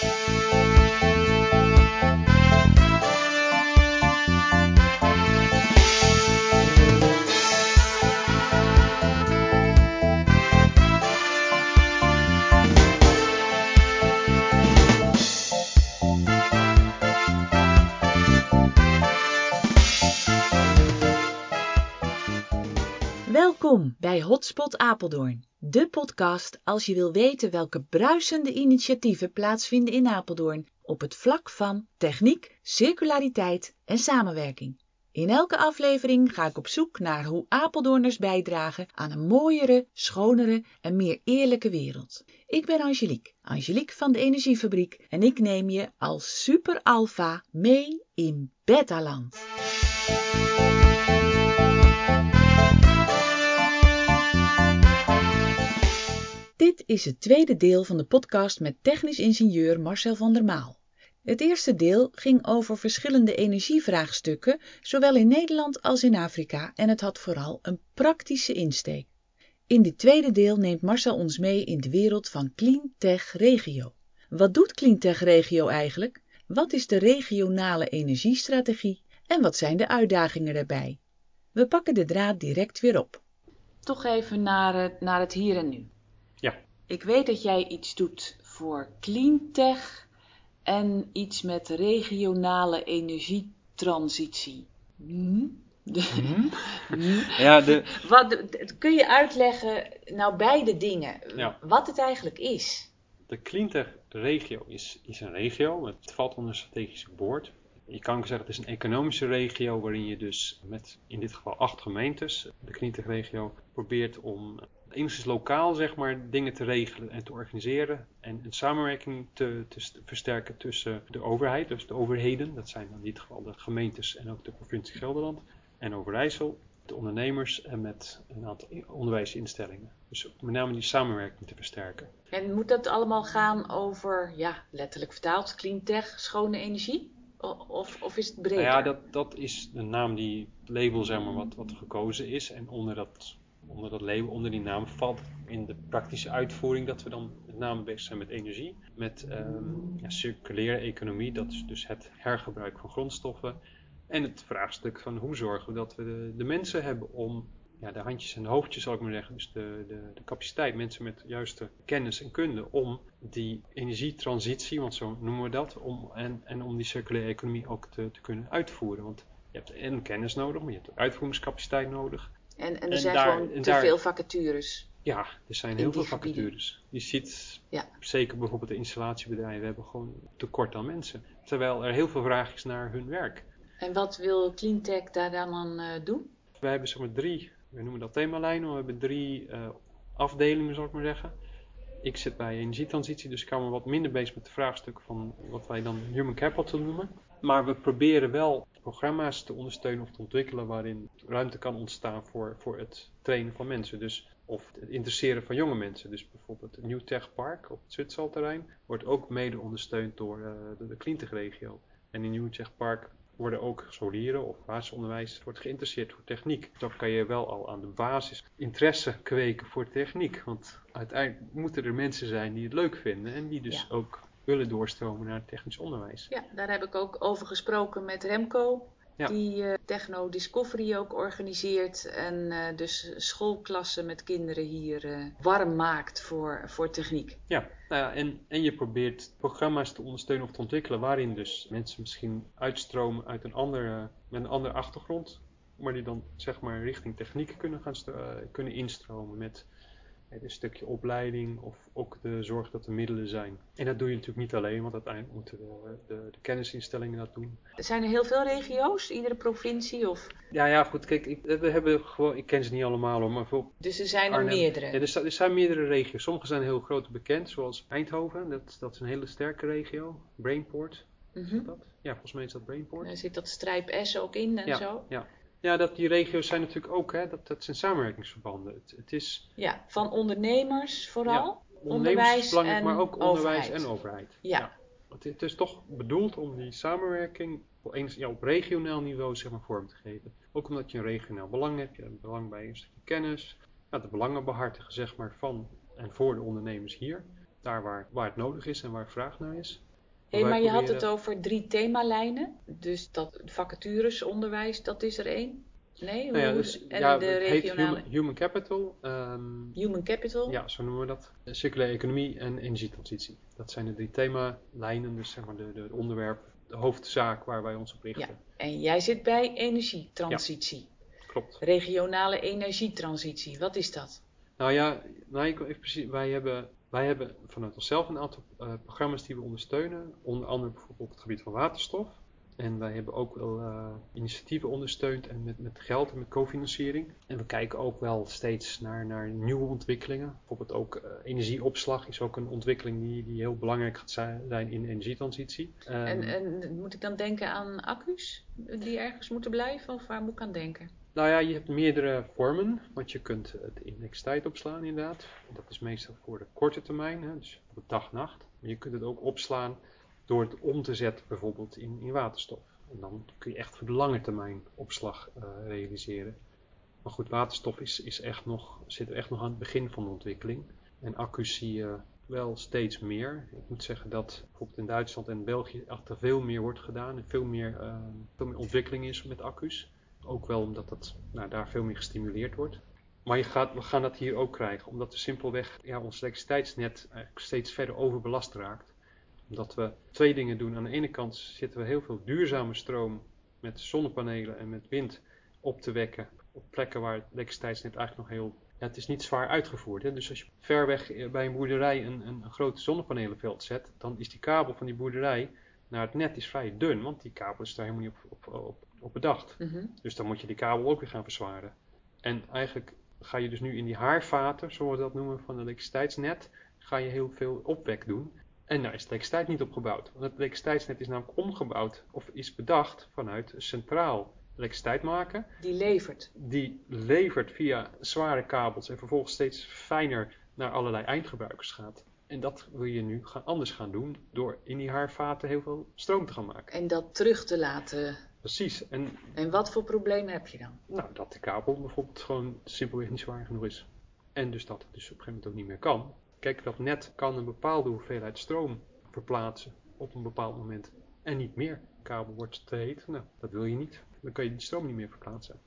Thank you. Bij Hotspot Apeldoorn, de podcast als je wil weten welke bruisende initiatieven plaatsvinden in Apeldoorn op het vlak van techniek, circulariteit en samenwerking. In elke aflevering ga ik op zoek naar hoe Apeldoorners bijdragen aan een mooiere, schonere en meer eerlijke wereld. Ik ben Angelique, Angelique van de Energiefabriek en ik neem je als super alpha mee in Betaland. Is het tweede deel van de podcast met technisch ingenieur Marcel van der Maal. Het eerste deel ging over verschillende energievraagstukken, zowel in Nederland als in Afrika, en het had vooral een praktische insteek. In dit tweede deel neemt Marcel ons mee in de wereld van Cleantech Regio. Wat doet Cleantech Regio eigenlijk? Wat is de regionale energiestrategie en wat zijn de uitdagingen daarbij? We pakken de draad direct weer op. Toch even naar het, naar het hier en nu. Ik weet dat jij iets doet voor Cleantech en iets met regionale energietransitie. Hm? De- Ja, de, Wat, kun je uitleggen, nou beide dingen, Ja. wat het eigenlijk is? de Cleantech regio is, is een regio. Het valt onder een strategische boord. Je kan ook zeggen het is een economische regio waarin je dus met in dit geval acht gemeentes, de Cleantech regio, probeert om enigszins lokaal zeg maar dingen te regelen en te organiseren en een samenwerking te, te st- versterken tussen de overheid, dus de overheden, dat zijn dan in dit geval de gemeentes en ook de provincie Gelderland en Overijssel, de ondernemers en met een aantal onderwijsinstellingen. Dus met name die samenwerking te versterken. En moet dat allemaal gaan over, ja, letterlijk vertaald, cleantech, schone energie? Of, of is het breder? Nou ja, dat, dat is de naam die label zeg maar wat, wat gekozen is. En onder dat, onder dat label, onder die naam valt in de praktische uitvoering dat we dan met name bezig zijn met energie. Met ehm, ja, circulaire economie, dat is dus het hergebruik van grondstoffen. En het vraagstuk van hoe zorgen we dat we de, de mensen hebben om ja, de handjes en de hoofdjes, zal ik maar zeggen. Dus de, de, de capaciteit, mensen met juiste kennis en kunde om die energietransitie, want zo noemen we dat, om, en, en om die circulaire economie ook te, te kunnen uitvoeren. Want je hebt en kennis nodig, maar je hebt ook uitvoeringscapaciteit nodig. En, en er en zijn daar- gewoon te daar- veel vacatures. Ja, er zijn heel veel gebieden. vacatures. Je ziet, Ja. zeker bijvoorbeeld de installatiebedrijven hebben gewoon tekort aan mensen. Terwijl er heel veel vraag is naar hun werk. En wat wil cleantech daar dan aan eh, doen? We hebben zeg maar drie, we noemen dat themalijnen, we hebben drie eh, afdelingen zal ik maar zeggen. Ik zit bij energietransitie, dus ik hou me wat minder bezig met de vraagstukken van wat wij dan human capital noemen. Maar we proberen wel programma's te ondersteunen of te ontwikkelen waarin ruimte kan ontstaan voor, voor het trainen van mensen. Dus of het interesseren van jonge mensen. Dus bijvoorbeeld het New Tech Park op het Zwitserterrein wordt ook mede ondersteund door eh, de, de Cleantech regio. En in New Tech Park worden ook scholieren of basisonderwijs wordt geïnteresseerd voor techniek. Dan kan je wel al aan de basis interesse kweken voor techniek. Want uiteindelijk moeten er mensen zijn die het leuk vinden en die dus ook willen doorstromen naar het technisch onderwijs. Ja, daar heb ik ook over gesproken met Remco. Ja. Die eh, Techno Discovery ook organiseert. En eh, dus schoolklassen met kinderen hier eh, warm maakt voor, voor techniek. Ja, nou ja en, en je probeert programma's te ondersteunen of te ontwikkelen waarin dus mensen misschien uitstromen uit een andere, met een andere achtergrond, maar die dan zeg maar richting techniek kunnen, gaan kunnen instromen met een stukje opleiding of ook de zorg dat er middelen zijn. En dat doe je natuurlijk niet alleen, want uiteindelijk moeten de, de, de kennisinstellingen dat doen. Zijn er heel veel regio's, iedere provincie? Of... Ja, ja, goed, kijk, ik, we hebben gewoon, ik ken ze niet allemaal hoor, maar veel Dus er zijn er Arnhem. meerdere. Ja, er, er zijn meerdere regio's. Sommige zijn heel groot bekend, zoals Eindhoven. Dat, dat is een hele sterke regio. Brainport. Mhm. dat dat? Ja, volgens mij is dat Brainport. Daar zit dat strijp S ook in en ja, zo. Ja. Ja, dat, die regio's zijn natuurlijk ook, hè, dat, dat zijn samenwerkingsverbanden. Het, het is Ja, van ondernemers vooral. ondernemers onderwijs is belangrijk, en maar ook onderwijs overheid. en overheid. Ja. Het, het is toch bedoeld om die samenwerking op, eens, ja, op regionaal niveau zeg maar, vorm te geven. Ook omdat je een regionaal belang hebt. Je hebt belang bij een stukje kennis. Ja, de belangen behartigen zeg maar, van en voor de ondernemers hier. Daar waar, waar het nodig is en waar vraag naar is. Hey, maar je had het over drie themalijnen. Dus dat vacatures, onderwijs, dat is er één. Nee, Nou ja, dus, en ja, de regionale human, human capital. ehm, human capital. ja, zo noemen we dat. Circulaire economie en energietransitie. Dat zijn de drie themalijnen, dus zeg maar de, de onderwerp, de hoofdzaak waar wij ons op richten. Ja. En jij zit bij energietransitie. Klopt. klopt. Regionale energietransitie, wat is dat? Nou ja, nou, ik, even precies, wij, hebben, wij hebben vanuit onszelf een aantal uh, programma's die we ondersteunen. Onder andere bijvoorbeeld op het gebied van waterstof. En wij hebben ook wel uh, initiatieven ondersteund en met, met geld en met cofinanciering. En we kijken ook wel steeds naar, naar nieuwe ontwikkelingen. Bijvoorbeeld ook uh, energieopslag is ook een ontwikkeling die, die heel belangrijk gaat zijn in de energietransitie. Um, en, en moet ik dan denken aan accu's die ergens moeten blijven of waar moet ik aan denken? Nou ja, je hebt meerdere vormen, want je kunt het in elektriciteit opslaan inderdaad. Dat is meestal voor de korte termijn, hè, dus op dag-nacht. Maar je kunt het ook opslaan door het om te zetten bijvoorbeeld in, in waterstof. En dan kun je echt voor de lange termijn opslag uh, realiseren. Maar goed, waterstof is, is echt nog, zit echt nog aan het begin van de ontwikkeling. En accu's zie je wel steeds meer. Ik moet zeggen dat bijvoorbeeld in Duitsland en België er veel meer wordt gedaan en veel meer, uh, veel meer ontwikkeling is met accu's. Ook wel omdat dat nou, daar veel meer gestimuleerd wordt. Maar je gaat, we gaan dat hier ook krijgen, omdat we simpelweg ja, ons elektriciteitsnet steeds verder overbelast raakt omdat we twee dingen doen. Aan de ene kant zitten we heel veel duurzame stroom met zonnepanelen en met wind op te wekken. Op plekken waar het elektriciteitsnet eigenlijk nog heel... Het is niet zwaar uitgevoerd. Hè? Dus als je ver weg bij een boerderij een, een, een groot zonnepanelenveld zet, dan is die kabel van die boerderij naar het net is vrij dun. Want die kabel is daar helemaal niet op, op, op, op bedacht. Mm -hmm. Dus dan moet je die kabel ook weer gaan verzwaren. En eigenlijk ga je dus nu in die haarvaten, zoals we dat noemen, van het elektriciteitsnet, ga je heel veel opwek doen. En daar is de elektriciteit niet op gebouwd. Want het elektriciteitsnet is namelijk omgebouwd of is bedacht vanuit centraal elektriciteit maken. Die levert. Die levert via zware kabels en vervolgens steeds fijner naar allerlei eindgebruikers gaat. En dat wil je nu gaan, anders gaan doen door in die haarvaten heel veel stroom te gaan maken. En dat terug te laten. Precies. En, en wat voor probleem heb je dan? Nou, dat de kabel bijvoorbeeld gewoon simpelweg niet zwaar genoeg is. En dus dat het dus op een gegeven moment ook niet meer kan. Kijk, dat net kan een bepaalde hoeveelheid stroom verplaatsen op een bepaald moment. En niet meer. De kabel wordt te heet. Nou, dat wil je niet. Dan kan je die stroom niet meer verplaatsen.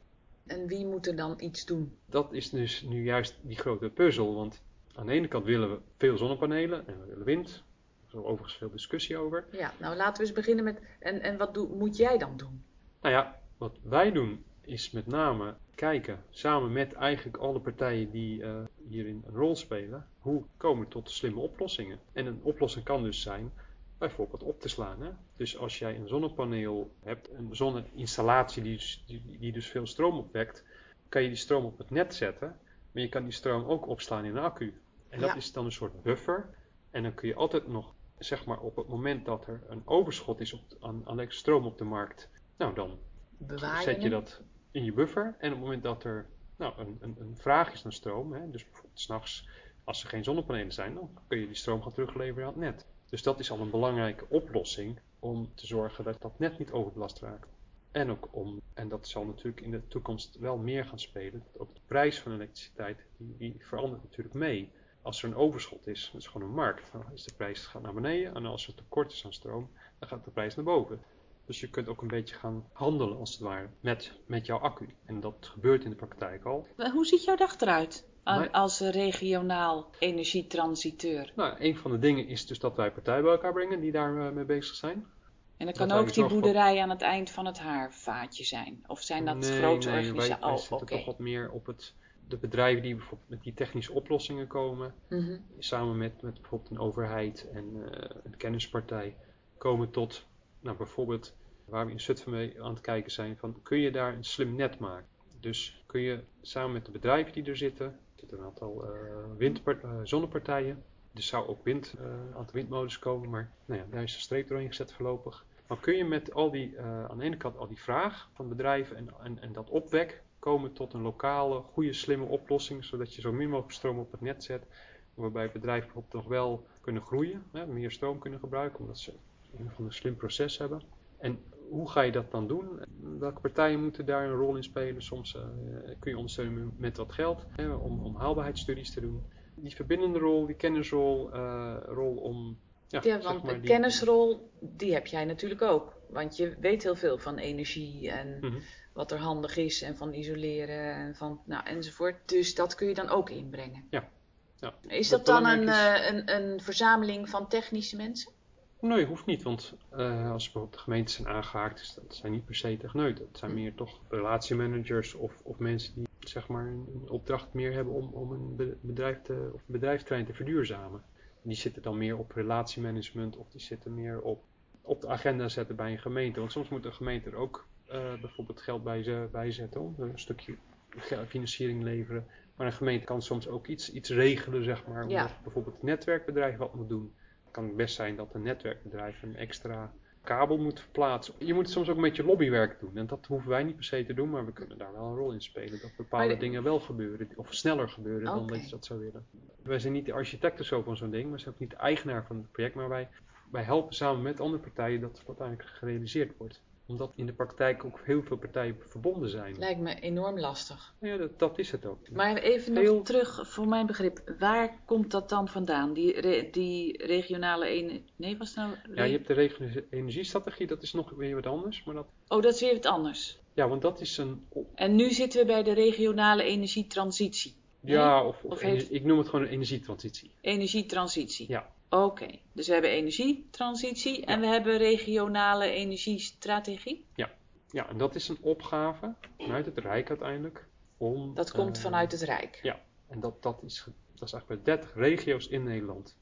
En wie moet er dan iets doen? Dat is dus nu juist die grote puzzel. Want aan de ene kant willen we veel zonnepanelen en we willen wind. Er is overigens veel discussie over. Ja, nou laten we eens beginnen met. En, en wat doe, moet jij dan doen? Nou ja, wat wij doen is met name kijken, samen met eigenlijk alle partijen die uh, hierin een rol spelen, hoe komen we tot slimme oplossingen. En een oplossing kan dus zijn bijvoorbeeld op te slaan. Hè? Dus als jij een zonnepaneel hebt, een zonneinstallatie die dus, die, die dus veel stroom opwekt, kan je die stroom op het net zetten, maar je kan die stroom ook opslaan in een accu. En dat ja. is dan een soort buffer. En dan kun je altijd nog, zeg maar op het moment dat er een overschot is op, aan, aan stroom op de markt, nou dan zet je dat in je buffer. En op het moment dat er nou, een, een, een vraag is naar stroom, hè, dus bijvoorbeeld s'nachts als er geen zonnepanelen zijn, dan kun je die stroom gaan terugleveren aan het net. Dus dat is al een belangrijke oplossing om te zorgen dat dat net niet overbelast raakt. En ook om, en dat zal natuurlijk in de toekomst wel meer gaan spelen, ook de prijs van elektriciteit, die, die verandert natuurlijk mee. Als er een overschot is, dat is gewoon een markt, dan is de prijs gaat naar beneden. En als er tekort is aan stroom, dan gaat de prijs naar boven. Dus je kunt ook een beetje gaan handelen als het ware met, met jouw accu. En dat gebeurt in de praktijk al. Hoe ziet jouw dag eruit? Als regionaal energietransiteur. Nou, een van de dingen is dus dat wij partijen bij elkaar brengen die daar mee bezig zijn. En dat kan ook die boerderij aan het eind van het haarvaatje zijn? Of zijn dat nee, grote nee, organisaties? Zitten okay. toch wat meer op het, de bedrijven die bijvoorbeeld met die technische oplossingen komen. Mm -hmm. Samen met, met bijvoorbeeld een overheid en uh, een kennispartij komen tot nou, bijvoorbeeld waar we in Zutphen mee aan het kijken zijn van kun je daar een slim net maken. Dus kun je samen met de bedrijven die er zitten, er zitten een aantal uh, uh, zonnepartijen, er zou ook wind, een aantal windmolens komen, maar nou ja, daar is een streep doorheen gezet voorlopig. Maar kun je met al die, aan de ene kant al die vraag van bedrijven en, en, en dat opwek komen tot een lokale, goede, slimme oplossing, zodat je zo min mogelijk stroom op het net zet, waarbij bedrijven bijvoorbeeld nog wel kunnen groeien, hè, meer stroom kunnen gebruiken, omdat ze een, een slim proces hebben. En hoe ga je dat dan doen? Welke partijen moeten daar een rol in spelen? Soms uh, kun je ondersteunen met wat geld hè, om, om haalbaarheidsstudies te doen. Die verbindende rol, die kennisrol, uh, rol om. Ja, ja want maar, de die... kennisrol, die heb jij natuurlijk ook. Want je weet heel veel van energie en mm -hmm. Wat er handig is en van isoleren en van, nou, enzovoort. Dus dat kun je dan ook inbrengen. Ja. ja. Is dat, dat dan een, is... uh, een, een verzameling van technische mensen? Nee, hoeft niet, want uh, als bijvoorbeeld de gemeentes zijn aangehaakt, dat zijn niet per se techneuten. Het zijn meer toch relatiemanagers of, of mensen die zeg maar een, opdracht meer hebben om, om een bedrijf te, of een bedrijfstrein te verduurzamen. Die zitten dan meer op relatiemanagement of die zitten meer op, op de agenda zetten bij een gemeente. Want soms moet een gemeente er ook bijvoorbeeld geld bij, ze, bij zetten om een stukje financiering leveren. Maar een gemeente kan soms ook iets, iets regelen, zeg maar, omdat ja. bijvoorbeeld het netwerkbedrijf wat moet doen kan het best zijn dat een netwerkbedrijf een extra kabel moet verplaatsen. Je moet soms ook een beetje lobbywerk doen. En dat hoeven wij niet per se te doen, maar we kunnen daar wel een rol in spelen. Dat bepaalde dingen wel gebeuren, of sneller gebeuren dan dat je dat zou willen. Wij zijn niet de architecten zo van zo'n ding, we zijn ook niet de eigenaar van het project, maar wij, wij helpen samen met andere partijen dat het uiteindelijk gerealiseerd wordt omdat in de praktijk ook heel veel partijen verbonden zijn. Lijkt me enorm lastig. Ja, dat, dat is het ook. Maar even nog terug voor mijn begrip. Waar komt dat dan vandaan? Die, die regionale... Ene... Nee, was nou... Ja, je hebt de regionale energiestrategie. Dat is nog weer wat anders. Maar dat... Oh, dat is weer wat anders. Ja, want dat is een... En nu zitten we bij de regionale energietransitie. Ja, of, of ik noem het gewoon een energietransitie. Energietransitie. Ja. Oké, dus we hebben energietransitie en we hebben regionale energiestrategie? Ja. ja, en dat is een opgave vanuit het Rijk uiteindelijk. Om, dat komt uh, vanuit het Rijk? Ja, en dat, dat, is, dat is eigenlijk bij 30 regio's in Nederland.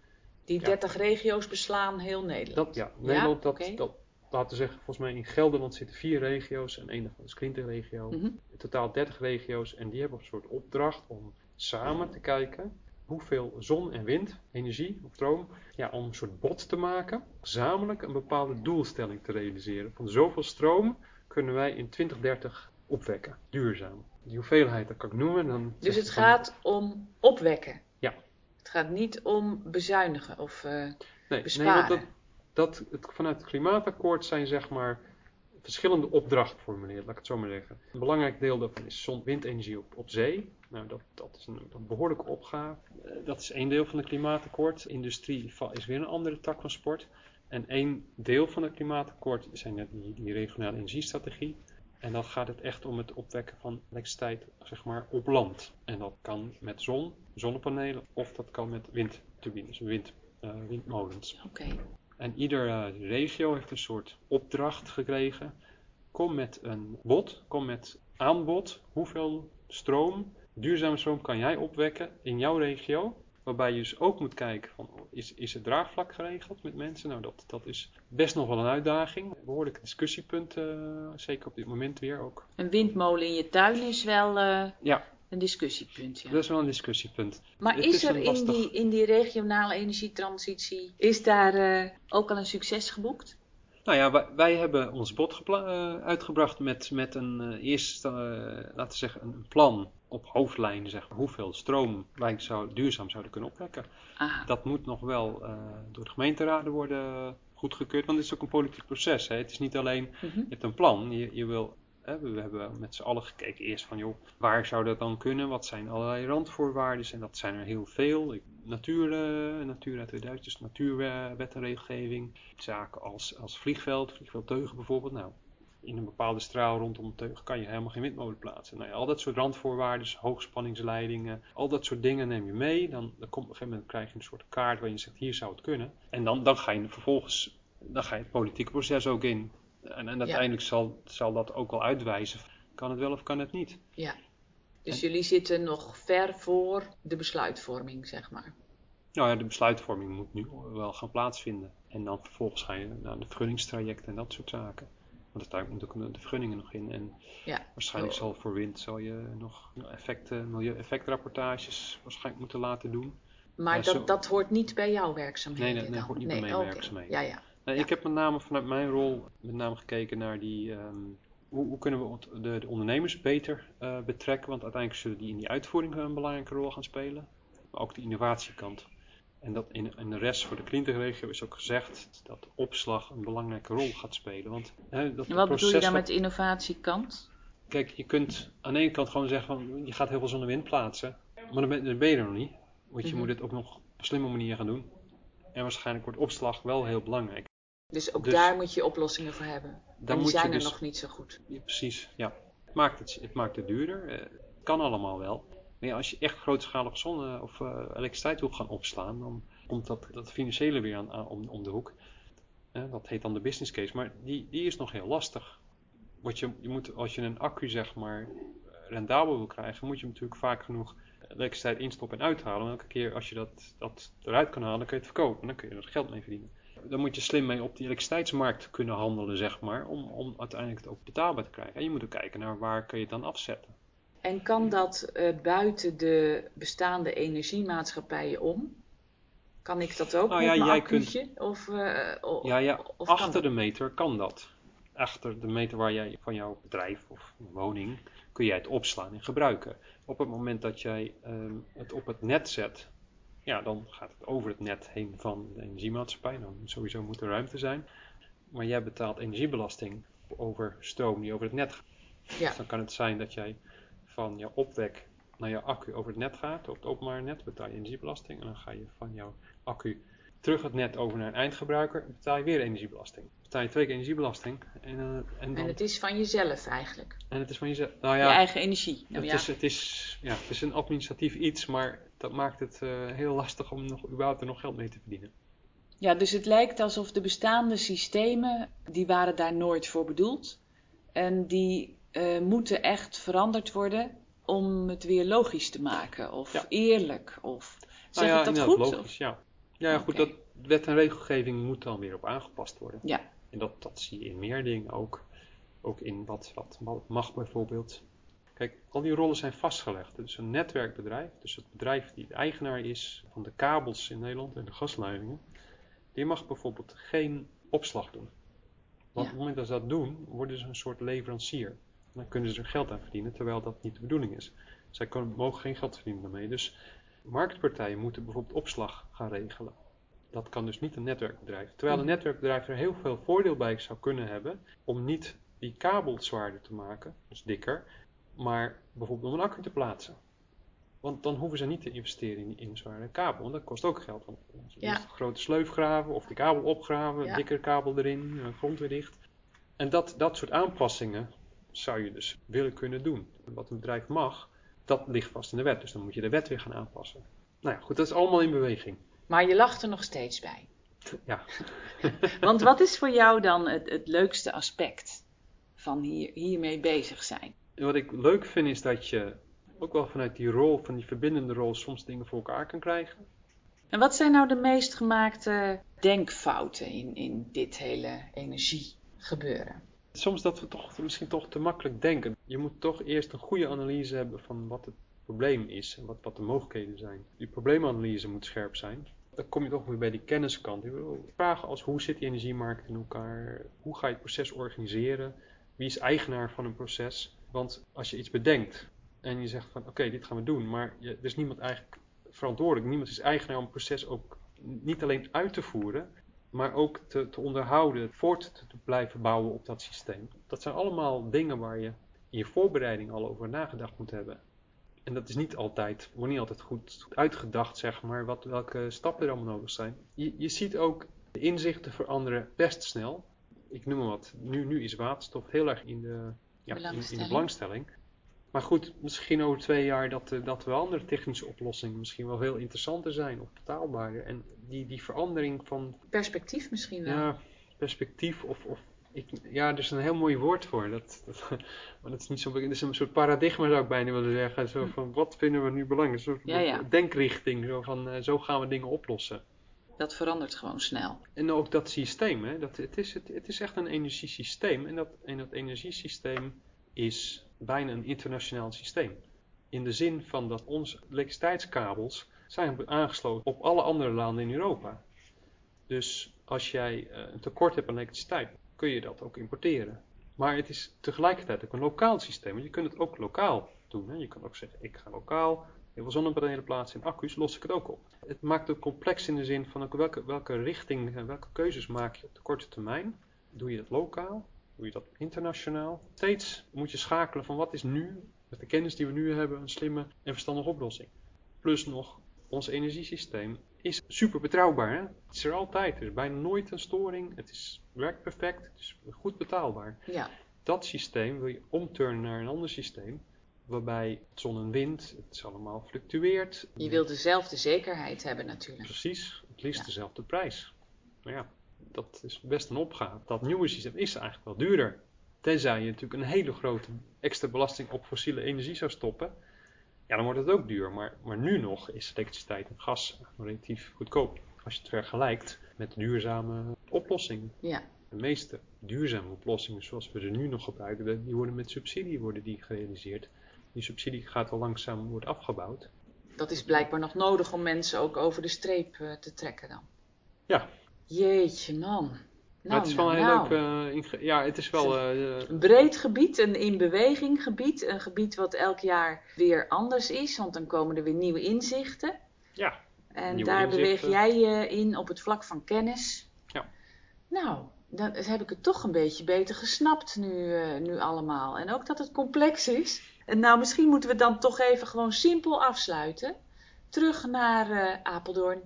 Die 30 regio's beslaan heel Nederland? Dat, ja, Nederland, ja? dat, dat, laten we zeggen, volgens mij in Gelderland zitten vier regio's en één daarvan is Klinterregio. Mm -hmm. In totaal 30 regio's en die hebben een soort opdracht om samen te kijken hoeveel zon- en windenergie of stroom, ja, om een soort bot te maken, gezamenlijk een bepaalde doelstelling te realiseren. Van zoveel stroom kunnen wij in 2030 opwekken, duurzaam. Die hoeveelheid, dat kan ik noemen. Dan dus het gaat om opwekken? Ja. Het gaat niet om bezuinigen of uh, nee, besparen? Nee, dat, dat, het, vanuit het klimaatakkoord zijn zeg maar verschillende opdrachten formuleert, laat ik het zo maar zeggen. Een belangrijk deel daarvan is zon-windenergie op, zee. Nou, dat, dat is een, behoorlijke opgave. Uh, dat is één deel van het klimaatakkoord. Industrie is weer een andere tak van sport. En één deel van het klimaatakkoord zijn die, regionale energiestrategie. En dan gaat het echt om het opwekken van elektriciteit zeg maar, op land. En dat kan met zon, zonnepanelen, of dat kan met windturbines, wind, uh, windmolens. Oké. En iedere regio heeft een soort opdracht gekregen. Kom met een bod, kom met aanbod. Hoeveel stroom, duurzame stroom kan jij opwekken in jouw regio? Waarbij je dus ook moet kijken, van, is, is het draagvlak geregeld met mensen? Nou, dat, dat is best nog wel een uitdaging. Behoorlijk discussiepunt, uh, zeker op dit moment weer ook. Een windmolen in je tuin is wel... Uh... Ja, een discussiepunt, ja. Dat is wel een discussiepunt. Maar Het is er in die, in die regionale energietransitie, is daar eh, ook al een succes geboekt? Nou ja, wij, wij hebben ons bod eh, uitgebracht met, met een eerste, eh, laten we zeggen, een plan op hoofdlijnen, zeg maar, hoeveel stroom wij zou, duurzaam zouden kunnen opwekken. Ah, Dat moet nog wel door de gemeenteraden worden goedgekeurd, want het is ook een politiek proces. Hè. Het is niet alleen, mhm. je hebt een plan, je, je wil, we hebben met z'n allen gekeken eerst van, joh, waar zou dat dan kunnen? Wat zijn allerlei randvoorwaarden? En dat zijn er heel veel. Natuur, eh, Natura 2000, dus natuurwet en regelgeving. Zaken als, als vliegveld, vliegveld Teugen bijvoorbeeld. Nou, in een bepaalde straal rondom Teugen kan je helemaal geen windmolen plaatsen. Nou ja, al dat soort randvoorwaarden, hoogspanningsleidingen, al dat soort dingen neem je mee. Dan, dan komt op een gegeven moment krijg je een soort kaart waarin je zegt, hier zou het kunnen. En dan, dan ga je vervolgens, dan ga je het politieke proces ook in. En, en uiteindelijk zal, zal dat ook wel uitwijzen, kan het wel of kan het niet. ja. Dus jullie zitten nog ver voor de besluitvorming, zeg maar. Nou ja, de besluitvorming moet nu wel gaan plaatsvinden. En dan vervolgens ga je naar de vergunningstraject en dat soort zaken. Want uiteindelijk moeten ook de vergunningen nog in. En Ja. waarschijnlijk zal voor wind zal je nog effecten, milieu-effectrapportages waarschijnlijk moeten laten doen. Maar Ja, dat, zo- dat hoort niet bij jouw werkzaamheden Nee, dan? hoort niet bij mijn werkzaamheden. Ja, ja. Ja. Ik heb met name vanuit mijn rol met name gekeken naar die, ehm, hoe, hoe kunnen we de, de ondernemers beter eh, betrekken. Want uiteindelijk zullen die in die uitvoering een belangrijke rol gaan spelen. Maar ook de innovatiekant. En dat in, in de rest voor de Klinterregio is ook gezegd dat opslag een belangrijke rol gaat spelen. Want, hè, dat En wat bedoel je dan met de innovatiekant? Kijk, je kunt aan de ene kant gewoon zeggen van je gaat heel veel zon en wind plaatsen. Maar dan ben, dan ben je er nog niet. Want je Mhm. moet het ook nog op een slimme manier gaan doen. En waarschijnlijk wordt opslag wel heel belangrijk. Dus ook Dus- daar moet je oplossingen voor hebben. En die moet je zijn er dus- nog niet zo goed. Ja, precies, ja. Het maakt het, het maakt het duurder. Eh, het kan allemaal wel. Maar ja, als je echt grootschalig zonne- of eh, elektriciteit wil gaan opslaan, dan komt dat, dat financiële weer aan, aan- om, om de hoek. Dat heet dan de business case, maar die, die is nog heel lastig. Wat je, je moet, als je een accu zeg maar rendabel wil krijgen, moet je hem natuurlijk vaak genoeg elektriciteit instoppen en uithalen. En elke keer als je dat, dat eruit kan halen, dan kun je het verkopen. En dan kun je er geld mee verdienen. Dan moet je slim mee op die elektriciteitsmarkt kunnen handelen, zeg maar, om, om uiteindelijk het ook betaalbaar te krijgen. En je moet ook kijken naar waar kun je het dan afzetten. En kan dat uh, buiten de bestaande energiemaatschappijen om? Kan ik dat ook nou, ja, jij? Kunt, of, uh, ja, ja, of achter de meter kan dat. Achter de meter waar jij van jouw bedrijf of woning kun jij het opslaan en gebruiken. Op het moment dat jij um, het op het net zet, ja, dan gaat het over het net heen van de energiemaatschappij. Dan sowieso moet er ruimte zijn. Maar jij betaalt energiebelasting over stroom die over het net gaat. Ja. Dus dan kan het zijn dat jij van je opwek naar je accu over het net gaat, op het openbaar net, betaal je energiebelasting. En dan ga je van jouw accu terug het net over naar een eindgebruiker, betaal je weer energiebelasting. Betaal je twee keer energiebelasting. En, uh, en, dan, En het is van jezelf eigenlijk. en het is van jezelf. Nou ja, Je eigen energie. Nou, het, ja. is, het, is, ja, het is een administratief iets, maar dat maakt het uh, heel lastig om nog, überhaupt er nog geld mee te verdienen. ja, dus het lijkt alsof de bestaande systemen, die waren daar nooit voor bedoeld. En die uh, moeten echt veranderd worden om het weer logisch te maken. Of Ja. eerlijk. Of zeg nou ja, ik dat goed? logisch, ja. Ja, goed, dat wet en regelgeving moet dan weer op aangepast worden. Ja. En dat, dat zie je in meer dingen ook. Ook in wat, wat mag bijvoorbeeld. Kijk, al die rollen zijn vastgelegd. Dus een netwerkbedrijf, dus het bedrijf die de eigenaar is van de kabels in Nederland en de gasleidingen, die mag bijvoorbeeld geen opslag doen. Want Ja. op het moment dat ze dat doen, worden ze een soort leverancier. En dan kunnen ze er geld aan verdienen, terwijl dat niet de bedoeling is. Zij mogen geen geld verdienen daarmee. Dus marktpartijen moeten bijvoorbeeld opslag gaan regelen. Dat kan dus niet een netwerkbedrijf. Terwijl een Mhm. netwerkbedrijf er heel veel voordeel bij zou kunnen hebben om niet die kabel zwaarder te maken, dus dikker, maar bijvoorbeeld om een accu te plaatsen. Want dan hoeven ze niet te investeren in, in zware kabel, want dat kost ook geld. Want je Ja. grote sleuf graven of die kabel opgraven, Ja. dikkere kabel erin, eh, grond weer dicht. En dat, dat soort aanpassingen zou je dus willen kunnen doen. Wat een bedrijf mag, dat ligt vast in de wet. Dus dan moet je de wet weer gaan aanpassen. Nou ja, goed, dat is allemaal in beweging. Maar je lacht er nog steeds bij. Ja. Want wat is voor jou dan het, het leukste aspect van hier, hiermee bezig zijn? En wat ik leuk vind is dat je ook wel vanuit die rol, van die verbindende rol, soms dingen voor elkaar kan krijgen. En wat zijn nou de meest gemaakte denkfouten in, in dit hele energiegebeuren? Soms dat we toch misschien toch te makkelijk denken. Je moet toch eerst een goede analyse hebben van wat het probleem is en wat, wat de mogelijkheden zijn. Die probleemanalyse moet scherp zijn. Dan kom je toch weer bij die kenniskant. Vragen als hoe zit die energiemarkt in elkaar? Hoe ga je het proces organiseren? Wie is eigenaar van een proces? Want als je iets bedenkt en je zegt van oké, dit gaan we doen, maar er is niemand eigenlijk verantwoordelijk. Niemand is eigenaar om het proces ook niet alleen uit te voeren, maar ook te, te onderhouden, voort te, te blijven bouwen op dat systeem. Dat zijn allemaal dingen waar je in je voorbereiding al over nagedacht moet hebben. En dat is niet altijd, wordt niet altijd goed, uitgedacht, zeg maar, wat, welke stappen er allemaal nodig zijn. Je, je ziet ook de inzichten veranderen best snel. Ik noem maar wat. Nu, nu is waterstof heel erg in de, ja, in, in de Belangstelling. Maar goed, misschien over twee jaar dat, eh, dat wel andere technische oplossingen misschien wel veel interessanter zijn of betaalbaarder. En die, die verandering van Perspectief misschien wel. ja, perspectief of, of ik, ja, er is een heel mooi woord voor. Dat, dat, maar dat is niet zo. Het is een soort paradigma zou ik bijna willen zeggen. Zo van, wat vinden we nu belangrijk? Een soort Ja, ja. denkrichting. Zo van, eh, zo gaan we dingen oplossen. Dat verandert gewoon snel. En ook dat systeem, hè, dat, het, is, het, het is echt een energiesysteem. En dat, en dat energiesysteem is bijna een internationaal systeem. In de zin van dat onze elektriciteitskabels zijn aangesloten op alle andere landen in Europa. Dus als jij eh, een tekort hebt aan elektriciteit, kun je dat ook importeren. Maar het is tegelijkertijd ook een lokaal systeem. Want je kunt het ook lokaal doen. Hè. Je kan ook zeggen, ik ga lokaal heel veel zonnepanelen plaatsen en accu's, los ik het ook op. Het maakt het complex in de zin van welke, welke richting, en welke keuzes maak je op de korte termijn. Doe je dat lokaal? Doe je dat internationaal? Steeds moet je schakelen van wat is nu, met de kennis die we nu hebben, een slimme en verstandige oplossing. Plus nog, ons energiesysteem is super betrouwbaar. Hè? Het is er altijd. Er is bijna nooit een storing. Het is, werkt perfect. Het is goed betaalbaar. Ja. Dat systeem wil je omturnen naar een ander systeem. Waarbij zon en wind, het is allemaal fluctueert. Je wilt dezelfde zekerheid hebben natuurlijk. Precies, het liefst Ja. dezelfde prijs. Maar ja, dat is best een opgave. Dat nieuwe systeem is eigenlijk wel duurder. Tenzij je natuurlijk een hele grote extra belasting op fossiele energie zou stoppen. Ja, dan wordt het ook duur. Maar, maar nu nog is elektriciteit en gas relatief goedkoop. Als je het vergelijkt met duurzame oplossingen. Ja. De meeste duurzame oplossingen zoals we ze nu nog gebruiken, die worden met subsidie worden die gerealiseerd. Die subsidie gaat al langzaam wordt afgebouwd. Dat is blijkbaar nog nodig om mensen ook over de streep eh, te trekken dan. Ja. Jeetje man. Nou, het is wel nou, een heel nou. leuk. eh, inge- ja, het is wel. eh, Een breed gebied, een in beweging gebied. Een gebied wat elk jaar weer anders is, want dan komen er weer nieuwe inzichten. ja, En Nieuwe daar beweeg jij je in op het vlak van kennis. Ja. Nou, dan heb ik het toch een beetje beter gesnapt nu, eh, nu allemaal. En ook dat het complex is. En nou, misschien moeten we dan toch even gewoon simpel afsluiten. Terug naar eh, Apeldoorn.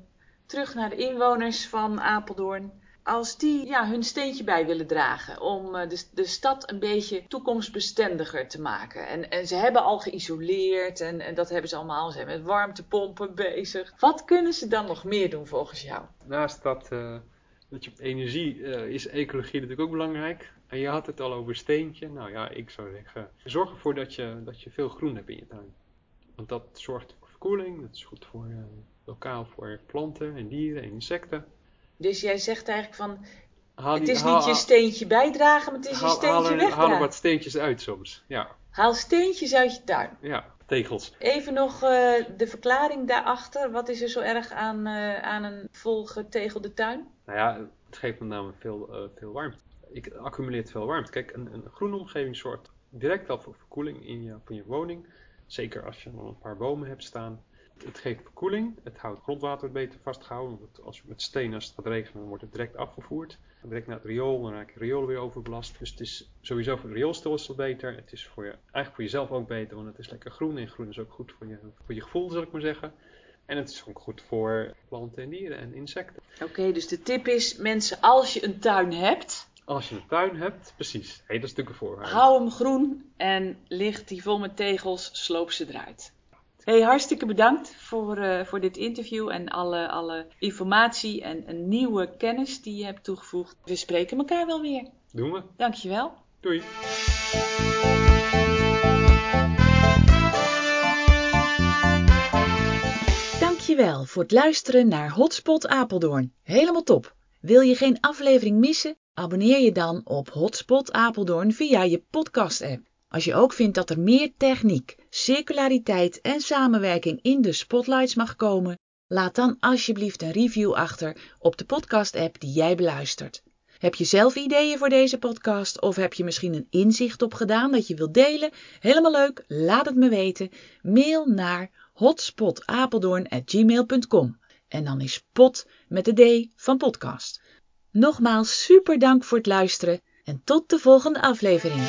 Terug naar de inwoners van Apeldoorn. Als die ja, hun steentje bij willen dragen om eh, de, de stad een beetje toekomstbestendiger te maken. En, ze hebben al geïsoleerd en, dat hebben ze allemaal. Ze met warmtepompen bezig. Wat kunnen ze dan nog meer doen volgens jou? naast dat, eh, je energie eh, is ecologie natuurlijk ook belangrijk. En je had het al over steentje. Nou ja, ik zou zeggen, zorg ervoor dat je, dat je veel groen hebt in je tuin. Want dat zorgt voor verkoeling, dat is goed voor eh, lokaal voor planten en dieren en insecten. Dus jij zegt eigenlijk van, Haal het is haal- niet je steentje bijdragen, maar het is je haal- haal steentje er- Haal er wegdragen. wat steentjes uit soms. Ja, Haal steentjes uit je tuin. ja tegels. Even nog eh, de verklaring daarachter. Wat is er zo erg aan, eh, aan een volgetegelde tuin? Nou ja, het geeft met name veel, eh, veel warmte. Ik accumuleert veel warmte. Kijk, een, een groene omgeving zorgt direct al voor verkoeling in je, van je woning. Zeker als je nog een paar bomen hebt staan. Het geeft verkoeling. Het houdt grondwater beter vastgehouden. Want als je met steen, als het gaat regenen, dan wordt het direct afgevoerd. Direct naar het riool, dan raak je riool weer overbelast. Dus het is sowieso voor het rioolstelsel beter. Het is voor je, eigenlijk voor jezelf ook beter, want het is lekker groen. En groen is ook goed voor je, voor je gevoel, zal ik maar zeggen. En het is ook goed voor planten en dieren en insecten. Oké, dus de tip is, mensen, als je een tuin hebt, Als je een tuin hebt, precies. Hey, dat is natuurlijk een voorwaarde. hou hem groen en ligt die vol met tegels, sloop ze eruit. Hey, hartstikke bedankt voor, eh, voor dit interview en alle, alle informatie en, en nieuwe kennis die je hebt toegevoegd. We spreken elkaar wel weer. Doen we. Dankjewel. Doei. Dankjewel voor het luisteren naar Hotspot Apeldoorn. Helemaal top. Wil je geen aflevering missen? Abonneer je dan op Hotspot Apeldoorn via je podcast-app. Als je ook vindt dat er meer techniek, circulariteit en samenwerking in de spotlights mag komen, laat dan alsjeblieft een review achter op de podcast-app die jij beluistert. Heb je zelf ideeën voor deze podcast of heb je misschien een inzicht opgedaan dat je wilt delen? Helemaal leuk, laat het me weten. Mail naar hotspotapeldoorn@gmail.com en dan is pot met de D van podcast. Nogmaals super dank voor het luisteren en tot de volgende aflevering.